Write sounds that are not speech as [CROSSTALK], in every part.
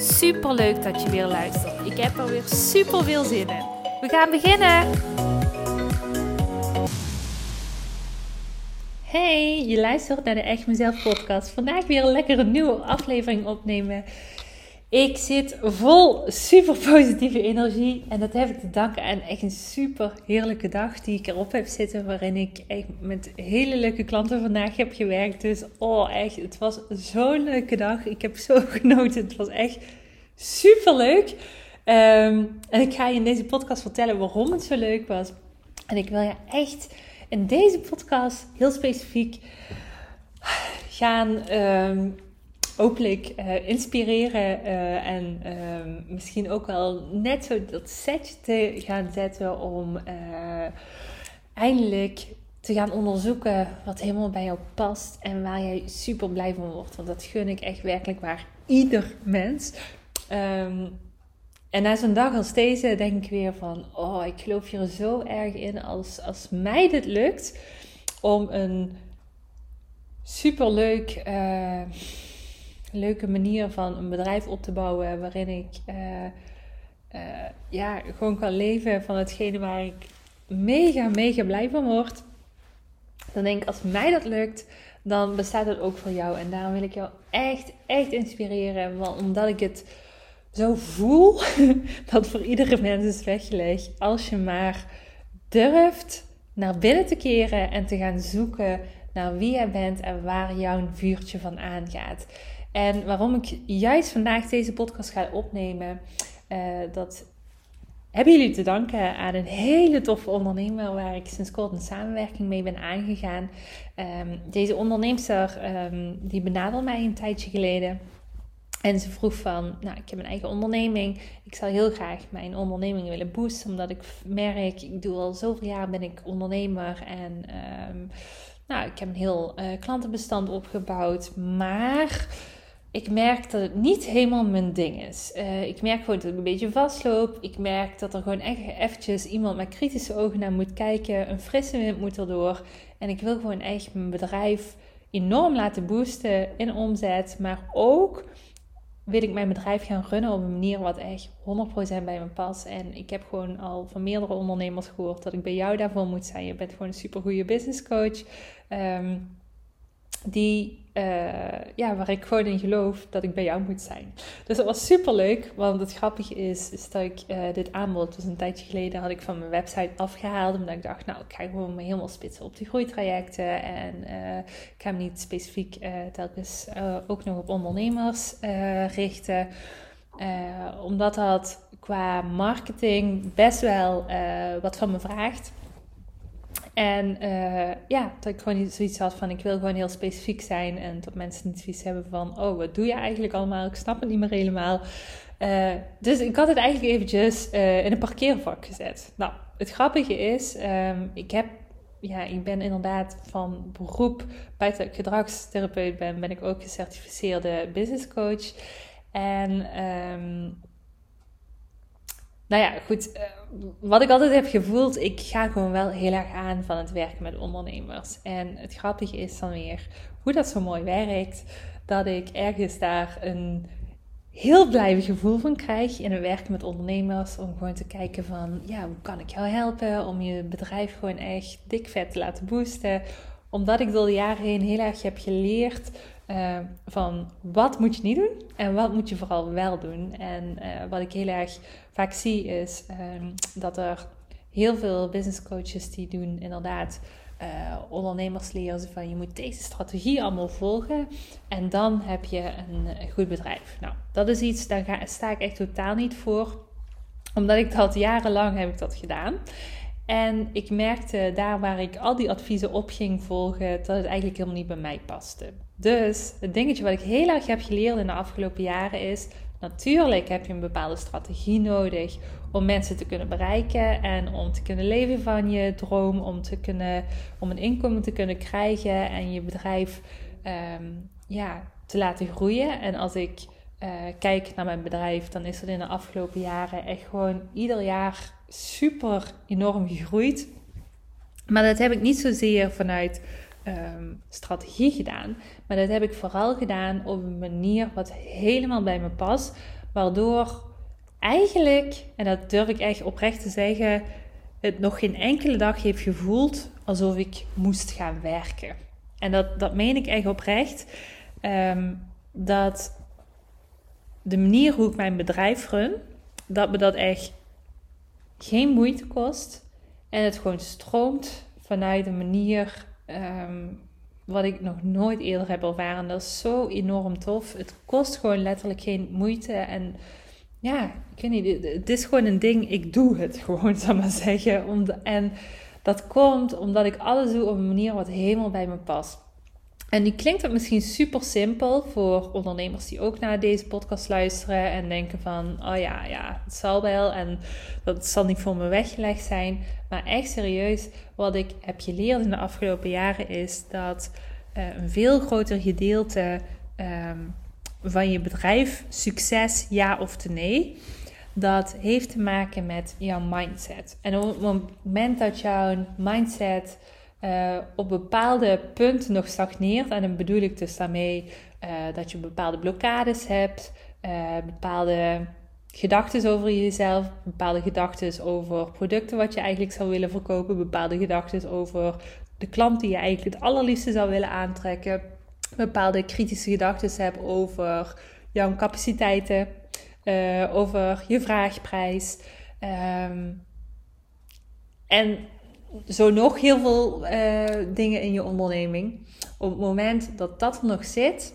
Super leuk dat je weer luistert. Ik heb er weer super veel zin in. We gaan beginnen. Hey, je luistert naar de Echt Mezelf podcast. Vandaag weer een lekkere nieuwe aflevering opnemen. Ik zit vol super positieve energie en dat heb ik te danken aan echt een super heerlijke dag die ik erop heb zitten, waarin ik echt met hele leuke klanten vandaag heb gewerkt. Dus oh echt, het was zo'n leuke dag. Ik heb zo [LAUGHS] genoten. Het was echt super leuk. Ehm, en ik ga je in deze podcast vertellen waarom het zo leuk was. En ik wil je echt in deze podcast heel specifiek gaan. Um, hopelijk uh, inspireren uh, en uh, misschien ook wel net zo dat setje te gaan zetten om uh, eindelijk te gaan onderzoeken wat helemaal bij jou past en waar jij super blij van wordt. Want dat gun ik echt werkelijk waar ieder mens. Um, en na zo'n dag als deze denk ik weer van, oh, ik geloof hier zo erg in als, als mij dit lukt om een superleuk leuk leuke manier van een bedrijf op te bouwen waarin ik uh, uh, ja, gewoon kan leven van hetgene waar ik mega, mega blij van word. Dan denk ik, als mij dat lukt, dan bestaat het ook voor jou. En daarom wil ik jou echt, echt inspireren. Want omdat ik het zo voel, [LAUGHS] dat voor iedere mens is weggelegd. Als je maar durft naar binnen te keren en te gaan zoeken naar wie jij bent en waar jouw vuurtje van aangaat. En waarom ik juist vandaag deze podcast ga opnemen, uh, dat hebben jullie te danken aan een hele toffe ondernemer waar ik sinds kort een samenwerking mee ben aangegaan. Um, deze onderneemster um, die benaderde mij een tijdje geleden. En ze vroeg van, nou, ik heb een eigen onderneming. Ik zou heel graag mijn onderneming willen boosten, omdat ik merk, ik doe al zoveel jaar ben ik ondernemer en um, nou, ik heb een heel uh, klantenbestand opgebouwd, maar ik merk dat het niet helemaal mijn ding is. Uh, ik merk gewoon dat ik een beetje vastloop. Ik merk dat er gewoon echt eventjes iemand met kritische ogen naar moet kijken. Een frisse wind moet erdoor. En ik wil gewoon echt mijn bedrijf enorm laten boosten in omzet. Maar ook wil ik mijn bedrijf gaan runnen op een manier wat echt 100% bij me past. En ik heb gewoon al van meerdere ondernemers gehoord dat ik bij jou daarvoor moet zijn. Je bent gewoon een supergoeie business coach. Um, die, uh, ja, waar ik gewoon in geloof dat ik bij jou moet zijn. Dus dat was super leuk, want het grappige is, is dat ik uh, dit aanbod, dus een tijdje geleden, had ik van mijn website afgehaald. Omdat ik dacht, nou, ik ga gewoon me helemaal spitsen op die groeitrajecten. En uh, ik ga me niet specifiek telkens ook nog op ondernemers richten. omdat dat qua marketing best wel wat van me vraagt. En uh, ja, dat ik gewoon zoiets had van ik wil gewoon heel specifiek zijn. En dat mensen niet zoiets hebben van oh, wat doe je eigenlijk allemaal? Ik snap het niet meer helemaal. Uh, dus ik had het eigenlijk eventjes uh, in een parkeervak gezet. Nou, het grappige is, um, ik heb ja, ik ben inderdaad van beroep, buiten gedragstherapeut ben, ben ik ook gecertificeerde business coach. En um, nou ja, goed. Eh, wat ik altijd heb gevoeld, ik ga gewoon wel heel erg aan van het werken met ondernemers. En het grappige is dan weer hoe dat zo mooi werkt, dat ik ergens daar een heel blij gevoel van krijg in het werken met ondernemers. Om gewoon te kijken van, ja, hoe kan ik jou helpen om je bedrijf gewoon echt dik vet te laten boosten. Omdat ik door de jaren heen heel erg heb geleerd uh, van wat moet je niet doen en wat moet je vooral wel doen. En uh, wat ik heel erg vaak zie is um, dat er heel veel business coaches die doen inderdaad uh, ondernemers leren van je moet deze strategie allemaal volgen en dan heb je een, goed bedrijf. Nou, dat is iets, daar ga, sta ik echt totaal niet voor. Omdat ik dat jarenlang heb ik dat gedaan. En ik merkte daar waar ik al die adviezen op ging volgen, dat het eigenlijk helemaal niet bij mij paste. Dus het dingetje wat ik heel erg heb geleerd in de afgelopen jaren is: Natuurlijk heb je een bepaalde strategie nodig om mensen te kunnen bereiken en om te kunnen leven van je droom, om, te kunnen, om een inkomen te kunnen krijgen en je bedrijf ehm, ja, te laten groeien. En als ik uh, kijk naar mijn bedrijf, dan is het in de afgelopen jaren echt gewoon ieder jaar super enorm gegroeid. Maar dat heb ik niet zozeer vanuit um, strategie gedaan, maar dat heb ik vooral gedaan op een manier wat helemaal bij me past, waardoor eigenlijk, en dat durf ik echt oprecht te zeggen, het nog geen enkele dag heeft gevoeld alsof ik moest gaan werken. En dat, dat meen ik echt oprecht. Um, dat de manier hoe ik mijn bedrijf run, dat me dat echt geen moeite kost. En het gewoon stroomt vanuit een manier um, wat ik nog nooit eerder heb ervaren. Dat is zo enorm tof. Het kost gewoon letterlijk geen moeite. En ja, ik weet niet, het is gewoon een ding. Ik doe het gewoon, [LAUGHS] zal maar zeggen. En dat komt omdat ik alles doe op een manier wat helemaal bij me past. En nu klinkt het misschien super simpel voor ondernemers die ook naar deze podcast luisteren en denken van, oh ja, ja, het zal wel en dat zal niet voor me weggelegd zijn. Maar echt serieus, wat ik heb geleerd in de afgelopen jaren is dat uh, een veel groter gedeelte um, van je bedrijf, succes ja of nee, dat heeft te maken met jouw mindset. En op het moment dat jouw mindset uh, op bepaalde punten nog stagneert. En dan bedoel ik dus daarmee uh, dat je bepaalde blokkades hebt, uh, bepaalde gedachten over jezelf, bepaalde gedachten over producten wat je eigenlijk zou willen verkopen, bepaalde gedachten over de klant die je eigenlijk het allerliefste zou willen aantrekken, bepaalde kritische gedachten hebt over jouw capaciteiten, over je vraagprijs. Um, en zo nog heel veel uh, dingen in je onderneming. Op het moment dat dat er nog zit,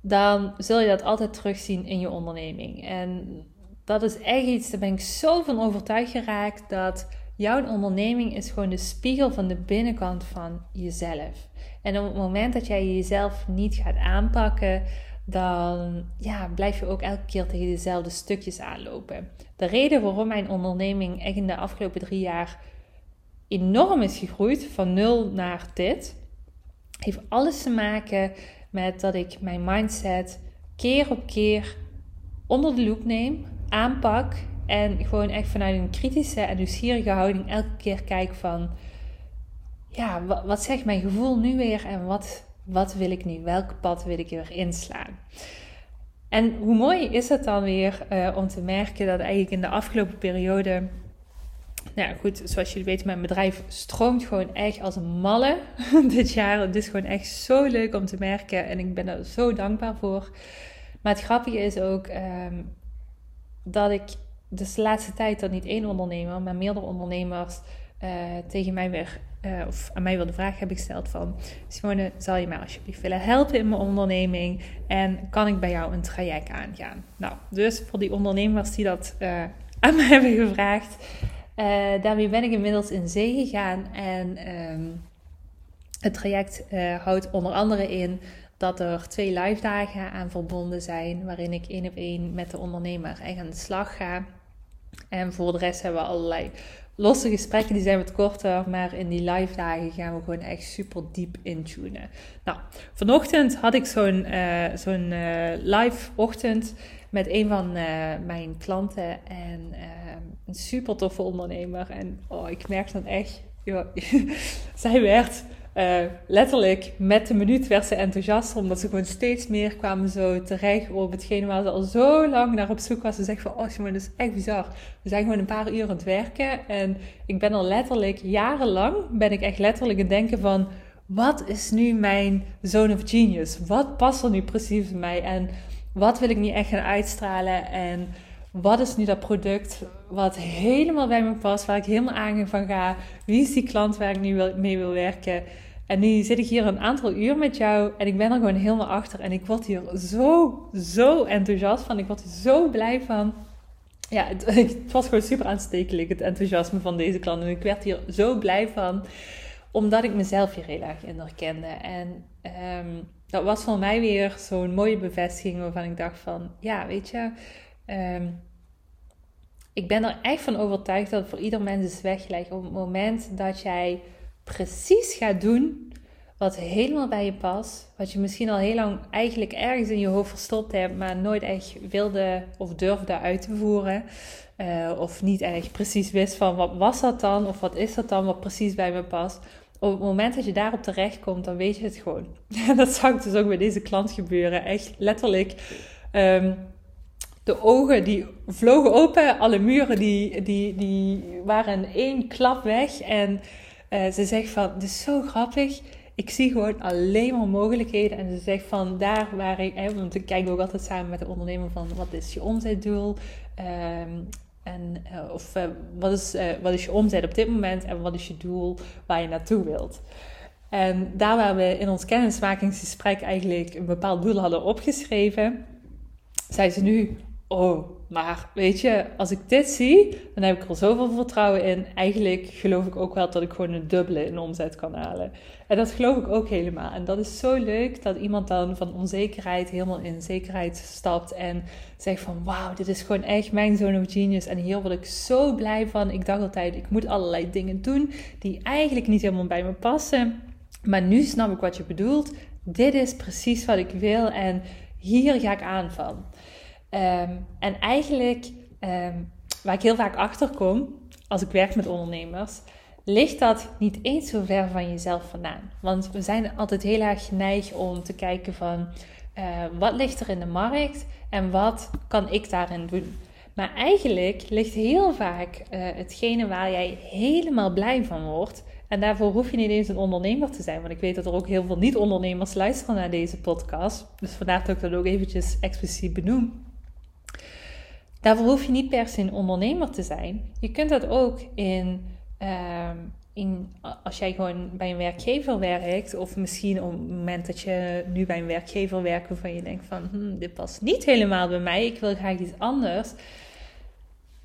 dan zul je dat altijd terugzien in je onderneming. En dat is echt iets, daar ben ik zo van overtuigd geraakt, dat jouw onderneming is gewoon de spiegel van de binnenkant van jezelf. En op het moment dat jij jezelf niet gaat aanpakken, dan ja, blijf je ook elke keer tegen dezelfde stukjes aanlopen. De reden waarom mijn onderneming echt in de afgelopen drie jaar enorm is gegroeid, van nul naar dit, heeft alles te maken met dat ik mijn mindset keer op keer onder de loep neem, aanpak en gewoon echt vanuit een kritische en nieuwsgierige houding elke keer kijk van, ja, wat, wat zegt mijn gevoel nu weer en wat wat wil ik nu? Welk pad wil ik weer inslaan? En hoe mooi is het dan weer uh, om te merken dat eigenlijk in de afgelopen periode. Nou goed, zoals jullie weten, mijn bedrijf stroomt gewoon echt als een malle [LAUGHS] dit jaar. Het is gewoon echt zo leuk om te merken en ik ben er zo dankbaar voor. Maar het grappige is ook um, dat ik dus de laatste tijd dat niet één ondernemer, maar meerdere ondernemers uh, tegen mij weer uh, of aan mij wel de vraag hebben gesteld van... Simone, zal je mij alsjeblieft willen helpen in mijn onderneming? En kan ik bij jou een traject aangaan? Nou, dus voor die ondernemers die dat uh, aan [LAUGHS] mij hebben gevraagd... Uh, daarmee ben ik inmiddels in zee gegaan. En um, het traject houdt onder andere in dat er twee live dagen aan verbonden zijn... waarin ik één op één met de ondernemer echt aan de slag ga... En voor de rest hebben we allerlei losse gesprekken, die zijn wat korter. Maar in die live dagen gaan we gewoon echt super diep intunen. Nou, vanochtend had ik zo'n uh, zo'n uh, live ochtend met een van uh, mijn klanten. En een super toffe ondernemer. En oh, ik merk dan echt, joh, [LAUGHS] zij werd uh, letterlijk met de minuut werd ze enthousiast, omdat ze gewoon steeds meer kwamen zo terecht op hetgeen waar ze al zo lang naar op zoek was. Ze zegt van, oh dat is echt bizar. We zijn gewoon een paar uur aan het werken en ik ben al letterlijk jarenlang, ben ik echt letterlijk aan het denken van, wat is nu mijn zone of genius? Wat past er nu precies bij mij en wat wil ik nu echt gaan uitstralen en wat is nu dat product wat helemaal bij me past, waar ik helemaal aan van ga? Wie is die klant waar ik nu mee wil werken? En nu zit ik hier een aantal uur met jou en ik ben er gewoon helemaal achter. En ik word hier zo, zo enthousiast van. Ik word hier zo blij van. Ja, het, [LAUGHS] was gewoon super aanstekelijk, het enthousiasme van deze klant. En ik werd hier zo blij van, omdat ik mezelf hier heel erg in herkende. En um, dat was voor mij weer zo'n mooie bevestiging waarvan ik dacht van, ja, weet je, ehm, ik ben er echt van overtuigd dat het voor ieder mens is weggelegd. Op het moment dat jij precies gaat doen wat helemaal bij je past, wat je misschien al heel lang eigenlijk ergens in je hoofd verstopt hebt, maar nooit echt wilde of durfde uit te voeren. Uh, of niet echt precies wist van wat was dat dan, of wat is dat dan, wat precies bij me past op het moment dat je daarop terechtkomt, dan weet je het gewoon. [LAUGHS] dat zag ik dus ook bij deze klant gebeuren. Echt letterlijk. Um, de ogen die vlogen open, alle muren die, die, die waren één klap weg. En uh, ze zegt van, het is zo grappig. Ik zie gewoon alleen maar mogelijkheden. En ze zegt van, daar waar ik... Hè, want ik kijk ook altijd samen met de ondernemer van, wat is je omzetdoel? Um, en, uh, of uh, wat, is, wat is je omzet op dit moment en wat is je doel waar je naartoe wilt? En daar waar we in ons kennismakingsgesprek eigenlijk een bepaald doel hadden opgeschreven, zei ze nu: Oh, maar weet je, als ik dit zie, dan heb ik er zoveel vertrouwen in. Eigenlijk geloof ik ook wel dat ik gewoon een dubbele in omzet kan halen. En dat geloof ik ook helemaal. En dat is zo leuk dat iemand dan van onzekerheid helemaal in zekerheid stapt en zegt van wauw, dit is gewoon echt mijn zone of genius. En hier word ik zo blij van. Ik dacht altijd, ik moet allerlei dingen doen die eigenlijk niet helemaal bij me passen. Maar nu snap ik wat je bedoelt. Dit is precies wat ik wil en hier ga ik aan van. Ehm, en eigenlijk, ehm, waar ik heel vaak achter kom als ik werk met ondernemers, ligt dat niet eens zo ver van jezelf vandaan. Want we zijn altijd heel erg geneigd om te kijken van uh, wat ligt er in de markt en wat kan ik daarin doen. Maar eigenlijk ligt heel vaak uh, hetgene waar jij helemaal blij van wordt. En daarvoor hoef je niet eens een ondernemer te zijn. Want ik weet dat er ook heel veel niet-ondernemers luisteren naar deze podcast. Dus vandaar dat ik dat ook eventjes expliciet benoem. Daarvoor hoef je niet per se een ondernemer te zijn. Je kunt dat ook in, ehm, in, als jij gewoon bij een werkgever werkt, of misschien op het moment dat je nu bij een werkgever werkt waarvan je denkt van hm, dit past niet helemaal bij mij, ik wil graag iets anders.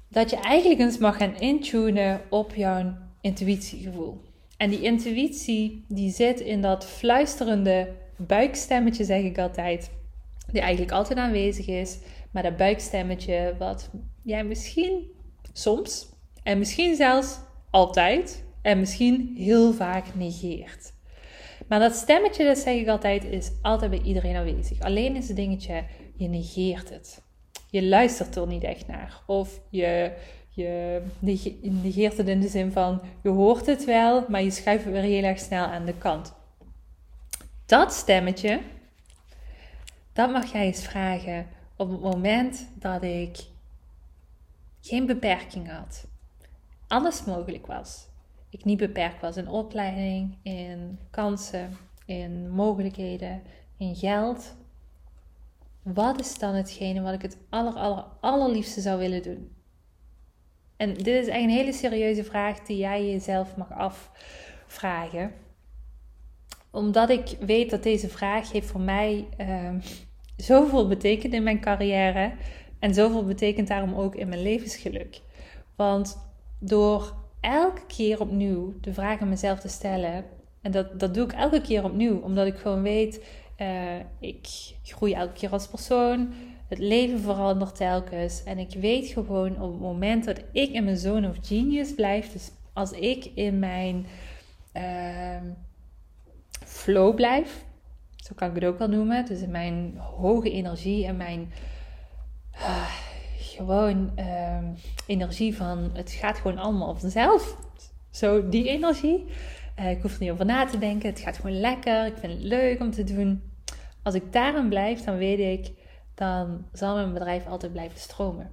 Dat je eigenlijk eens mag gaan intunen op jouw intuïtiegevoel. En die intuïtie die zit in dat fluisterende buikstemmetje, zeg ik altijd, die eigenlijk altijd aanwezig is maar dat buikstemmetje wat jij misschien soms en misschien zelfs altijd en misschien heel vaak negeert. Maar dat stemmetje, dat zeg ik altijd, is altijd bij iedereen aanwezig. Alleen is het dingetje, je negeert het. Je luistert er niet echt naar. Of je, je negeert het in de zin van, je hoort het wel, maar je schuift het weer heel erg snel aan de kant. Dat stemmetje, dat mag jij eens vragen op het moment dat ik geen beperking had, alles mogelijk was. Ik niet beperkt was in opleiding, in kansen, in mogelijkheden, in geld. Wat is dan hetgene wat ik het aller, aller, allerliefste zou willen doen? En dit is eigenlijk een hele serieuze vraag die jij jezelf mag afvragen. Omdat ik weet dat deze vraag heeft voor mij uh, zoveel betekent in mijn carrière en zoveel betekent daarom ook in mijn levensgeluk. Want door elke keer opnieuw de vraag aan mezelf te stellen, en dat, dat doe ik elke keer opnieuw, omdat ik gewoon weet, uh, ik groei elke keer als persoon. Het leven verandert telkens. En ik weet gewoon op het moment dat ik in mijn zone of genius blijf, dus als ik in mijn uh, flow blijf, zo kan ik het ook wel noemen. Dus mijn hoge energie en mijn uh, gewoon uh, energie van het gaat gewoon allemaal vanzelf. Zo die energie. Uh, ik hoef er niet over na te denken. Het gaat gewoon lekker. Ik vind het leuk om te doen. Als ik daarin blijf, dan weet ik, dan zal mijn bedrijf altijd blijven stromen.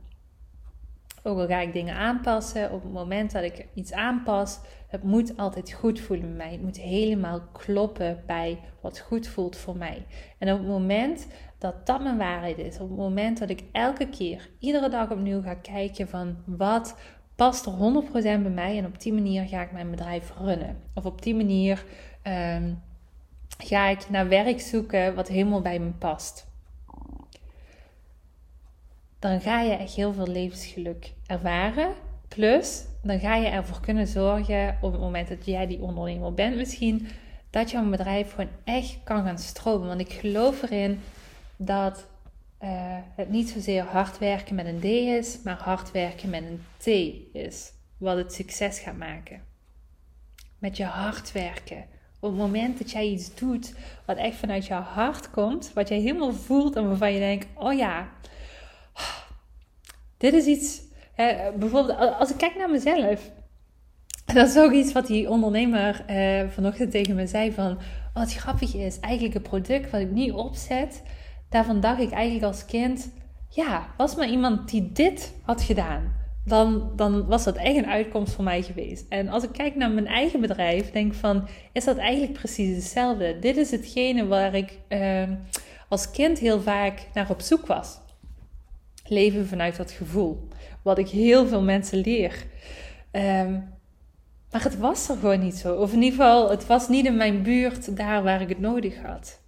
Ook al ga ik dingen aanpassen, op het moment dat ik iets aanpas, het moet altijd goed voelen bij mij. Het moet helemaal kloppen bij wat goed voelt voor mij. En op het moment dat dat mijn waarheid is, op het moment dat ik elke keer, iedere dag opnieuw ga kijken van wat past er 100% bij mij en op die manier ga ik mijn bedrijf runnen. Of op die manier um, ga ik naar werk zoeken wat helemaal bij me past dan ga je echt heel veel levensgeluk ervaren. Plus, dan ga je ervoor kunnen zorgen op het moment dat jij die ondernemer bent misschien, dat jouw bedrijf gewoon echt kan gaan stromen. Want ik geloof erin dat uh, het niet zozeer hard werken met een D is, maar hard werken met een T is. Wat het succes gaat maken. Met je hard werken. Op het moment dat jij iets doet wat echt vanuit jouw hart komt, wat jij helemaal voelt en waarvan je denkt: oh ja, dit is iets. bijvoorbeeld, als ik kijk naar mezelf, dat is ook iets wat die ondernemer uh, vanochtend tegen me zei: van, oh, wat grappig is, eigenlijk een product wat ik niet opzet, daarvan dacht ik eigenlijk als kind: ja, was maar iemand die dit had gedaan dan, dan was dat echt een uitkomst voor mij geweest. En als ik kijk naar mijn eigen bedrijf, denk van, is dat eigenlijk precies hetzelfde? Dit is hetgene waar ik uh, als kind heel vaak naar op zoek was. Leven vanuit dat gevoel. Wat ik heel veel mensen leer. Um, maar het was er gewoon niet zo. Of in ieder geval, het was niet in mijn buurt daar waar ik het nodig had.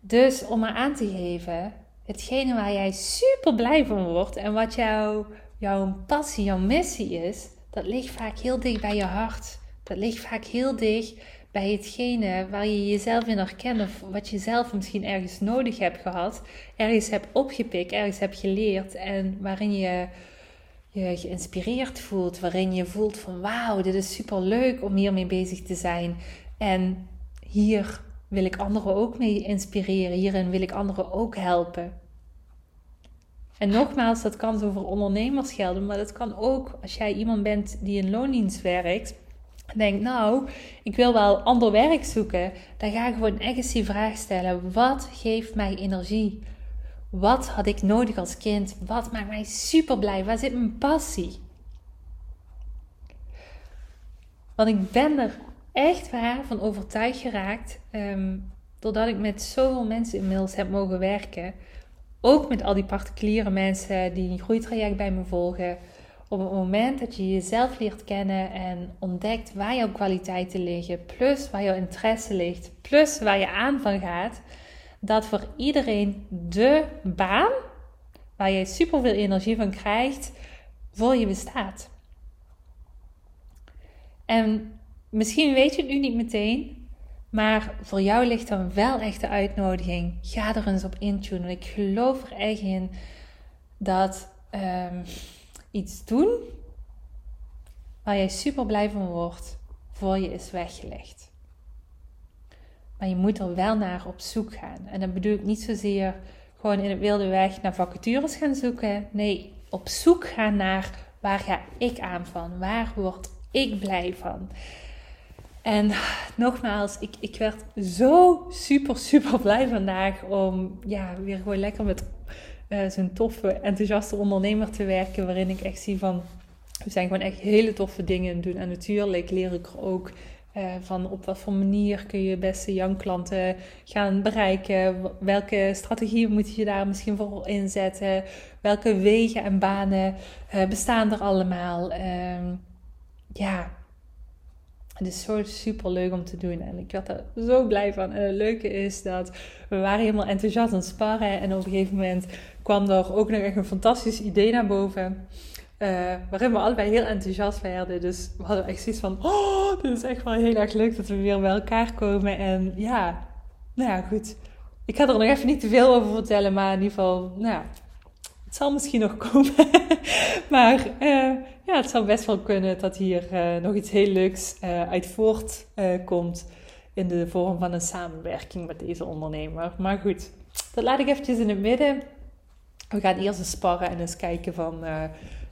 Dus om maar aan te geven, hetgene waar jij super blij van wordt en wat jouw, jouw passie, jouw missie is, dat ligt vaak heel dicht bij je hart. Dat ligt vaak heel dicht bij hetgene waar je jezelf in herkent of wat je zelf misschien ergens nodig hebt gehad, ergens hebt opgepikt, ergens hebt geleerd en waarin je je geïnspireerd voelt, waarin je voelt van wauw, dit is super leuk om hiermee bezig te zijn en hier wil ik anderen ook mee inspireren. Hierin wil ik anderen ook helpen. En nogmaals, dat kan over ondernemers gelden, maar dat kan ook als jij iemand bent die in loondienst werkt. Denk, nou, ik wil wel ander werk zoeken. Dan ga ik gewoon echt die vraag stellen: wat geeft mij energie? Wat had ik nodig als kind? Wat maakt mij super blij? Waar zit mijn passie? Want ik ben er echt waar van overtuigd geraakt. Um, doordat ik met zoveel mensen inmiddels heb mogen werken. Ook met al die particuliere mensen die een groeitraject bij me volgen. Op het moment dat je jezelf leert kennen en ontdekt waar jouw kwaliteiten liggen, plus waar jouw interesse ligt, plus waar je aan van gaat, dat voor iedereen de baan waar je superveel energie van krijgt, voor je bestaat. En Misschien weet je het nu niet meteen, maar voor jou ligt dan wel echt de uitnodiging. Ga er eens op intunen. Ik geloof er echt in dat um, iets doen waar jij super blij van wordt, voor je is weggelegd. Maar je moet er wel naar op zoek gaan. En dan bedoel ik niet zozeer gewoon in het wilde weg naar vacatures gaan zoeken. Nee, op zoek gaan naar waar ga ik aan van? Waar word ik blij van? En nogmaals, ik, ik werd zo super, super blij vandaag om ja, weer gewoon lekker met uh, zo'n toffe, enthousiaste ondernemer te werken. Waarin ik echt zie van, we zijn gewoon echt hele toffe dingen doen. En natuurlijk leer ik er ook uh, van op wat voor manier kun je beste jouw klanten gaan bereiken. Welke strategieën moet je daar misschien voor inzetten? Welke wegen en banen uh, bestaan er allemaal? Uh, ja, het is zo super leuk om te doen. En ik werd er zo blij van. En het leuke is dat we waren helemaal enthousiast aan het sparren. En op een gegeven moment kwam er ook nog echt een fantastisch idee naar boven. Uh, waarin we allebei heel enthousiast werden. Dus we hadden echt zoiets van: Oh, dit is echt wel heel erg leuk dat we weer bij elkaar komen. En ja, nou ja, goed. Ik ga er nog even niet te veel over vertellen. Maar in ieder geval, nou ja, het zal misschien nog komen. [LAUGHS] maar uh, ja, het zou best wel kunnen dat hier uh, nog iets heel leuks uit voortkomt. in de vorm van een samenwerking met deze ondernemer. Maar goed, dat laat ik eventjes in het midden. We gaan eerst eens sparren en eens kijken van...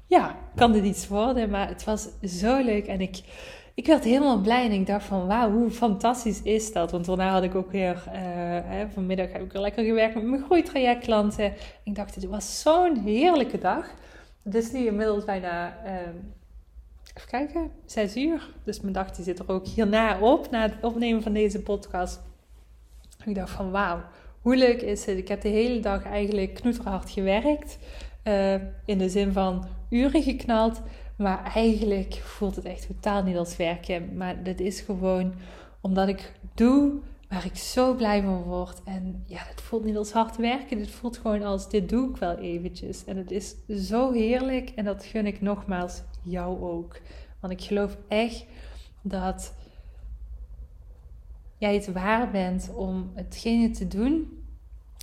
ja, kan dit iets worden? Maar het was zo leuk en ik ik werd helemaal blij en ik dacht van wauw, hoe fantastisch is dat? Want daarna had ik ook weer, uh, hè, vanmiddag heb ik weer lekker gewerkt met mijn groeitrajectklanten. Ik dacht, het was zo'n heerlijke dag. Het is nu inmiddels bijna, uh, even kijken, zes uur. Dus mijn dag die zit er ook hierna op, na het opnemen van deze podcast. Ik dacht van wauw, hoe leuk is het? Ik heb de hele dag eigenlijk knoeterhard gewerkt. Uh, in de zin van uren geknald. Maar eigenlijk voelt het echt totaal niet als werken. Maar dit is gewoon omdat ik doe waar ik zo blij van word. En ja, het voelt niet als hard werken. Dit voelt gewoon als dit doe ik wel eventjes. En het is zo heerlijk. En dat gun ik nogmaals jou ook. Want ik geloof echt dat jij het waar bent om hetgene te doen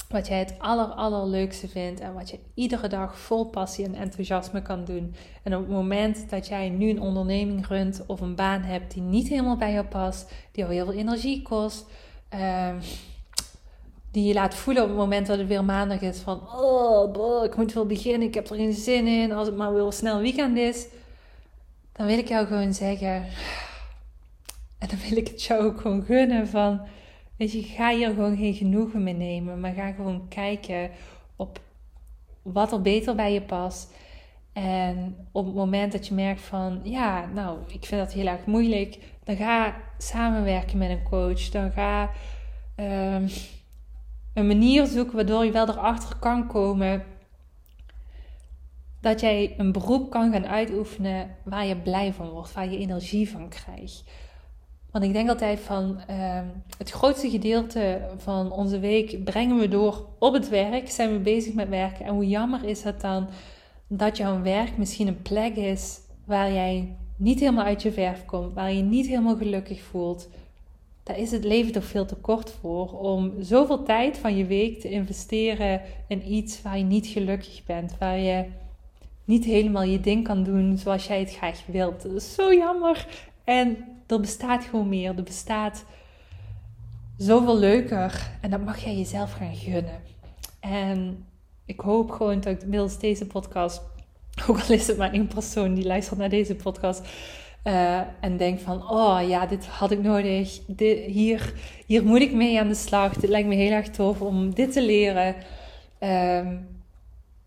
wat jij het aller, allerleukste vindt en wat je iedere dag vol passie en enthousiasme kan doen. En op het moment dat jij nu een onderneming runt of een baan hebt die niet helemaal bij jou past, die jou heel veel energie kost, ehm, die je laat voelen op het moment dat het weer maandag is van, oh, ik moet wel beginnen, ik heb er geen zin in, als het maar wel snel weekend is, dan wil ik jou gewoon zeggen, en dan wil ik het jou ook gewoon gunnen van je, ga hier gewoon geen genoegen mee nemen, maar ga gewoon kijken op wat er beter bij je past. En op het moment dat je merkt van, ja, nou, ik vind dat heel erg moeilijk, dan ga samenwerken met een coach. Dan ga um, een manier zoeken waardoor je wel erachter kan komen dat jij een beroep kan gaan uitoefenen waar je blij van wordt, waar je energie van krijgt. Want ik denk altijd van ehm, het grootste gedeelte van onze week brengen we door op het werk, zijn we bezig met werken. En hoe jammer is het dan dat jouw werk misschien een plek is waar jij niet helemaal uit je verf komt, waar je niet helemaal gelukkig voelt. Daar is het leven toch veel te kort voor om zoveel tijd van je week te investeren in iets waar je niet gelukkig bent, waar je niet helemaal je ding kan doen zoals jij het graag wilt. Zo jammer. En er bestaat gewoon meer. Er bestaat zoveel leuker. En dat mag jij jezelf gaan gunnen. En ik hoop gewoon dat ik middels deze podcast, ook al is het maar één persoon die luistert naar deze podcast. Uh, en denkt van, oh ja, dit had ik nodig. Dit, hier, hier moet ik mee aan de slag. Dit lijkt me heel erg tof om dit te leren. Um,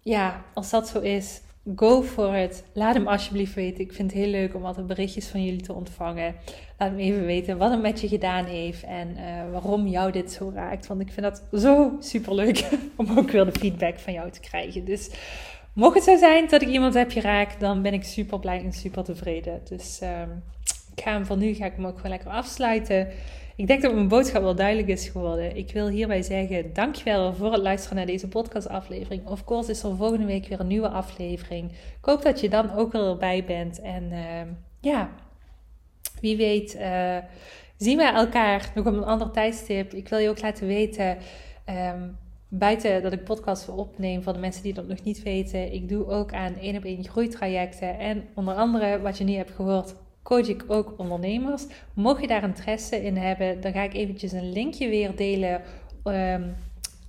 ja, als dat zo is, go for it. Laat hem alsjeblieft weten. Ik vind het heel leuk om altijd berichtjes van jullie te ontvangen. Laat me even weten wat het met je gedaan heeft en uh, waarom jou dit zo raakt. Want ik vind dat zo super leuk [LAUGHS] om ook weer de feedback van jou te krijgen. Dus mocht het zo zijn dat ik iemand heb geraakt, dan ben ik super blij en super tevreden. Dus uh, ik ga hem van nu ga ik hem ook gewoon lekker afsluiten. Ik denk dat mijn boodschap wel duidelijk is geworden. Ik wil hierbij zeggen, dankjewel voor het luisteren naar deze podcastaflevering. Of course is er volgende week weer een nieuwe aflevering. Ik hoop dat je dan ook erbij bent. En uh, ja, wie weet uh, zien we elkaar nog op een ander tijdstip. Ik wil je ook laten weten... Um, buiten dat ik podcasts opneem voor de mensen die dat nog niet weten, ik doe ook aan één op één groeitrajecten. En onder andere, wat je nu hebt gehoord, coach ik ook ondernemers. Mocht je daar interesse in hebben, dan ga ik eventjes een linkje weer delen um,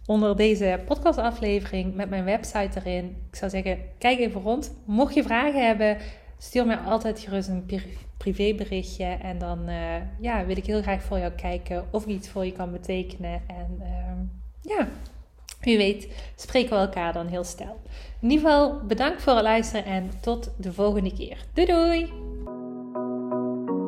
onder deze podcastaflevering met mijn website erin. Ik zou zeggen, kijk even rond. Mocht je vragen hebben, stuur mij altijd gerust een privéberichtje. En dan uh, ja, wil ik heel graag voor jou kijken of ik iets voor je kan betekenen. En uh, ja, wie weet spreken we elkaar dan heel snel. In ieder geval bedankt voor het luisteren en tot de volgende keer. Doei doei!